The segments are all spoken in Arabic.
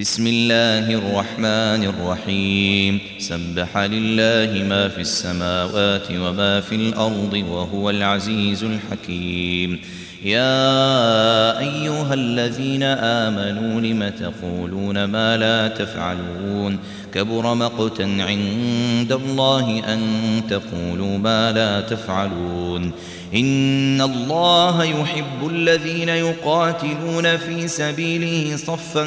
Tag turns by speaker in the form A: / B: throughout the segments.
A: بسم الله الرحمن الرحيم. سبح لله ما في السماوات وما في الأرض وهو العزيز الحكيم. يا أيها الذين آمنوا لم تقولون ما لا تفعلون؟ كبر مقتا عند الله أن تقولوا ما لا تفعلون. إن الله يحب الذين يقاتلون في سبيله صفا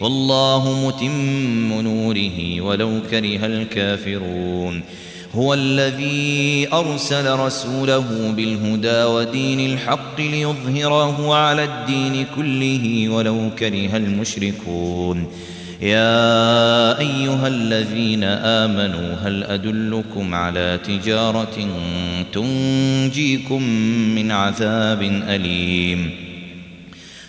A: والله متم نوره ولو كره الكافرون. هو الذي أرسل رسوله بالهدى ودين الحق ليظهره على الدين كله ولو كره المشركون. يا أيها الذين آمنوا هل أدلكم على تجارة تنجيكم من عذاب أليم؟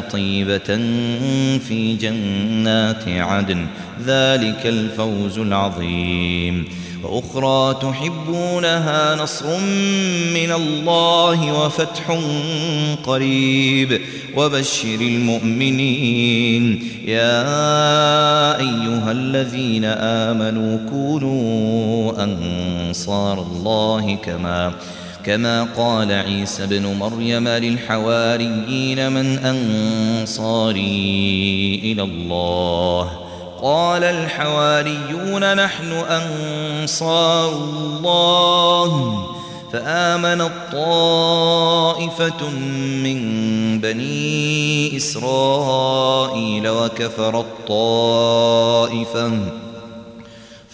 A: طيبة في جنات عدن. ذلك الفوز العظيم. وأخرى تحبونها نصر من الله وفتح قريب. وبشر المؤمنين. يا أيها الذين آمنوا كونوا أنصار الله كما كما قال عيسى بن مريم للحواريين من أنصاري إلى الله. قال الحواريون نحن أنصار الله. فآمن الطائفة من بني إسرائيل وكفر الطائفة.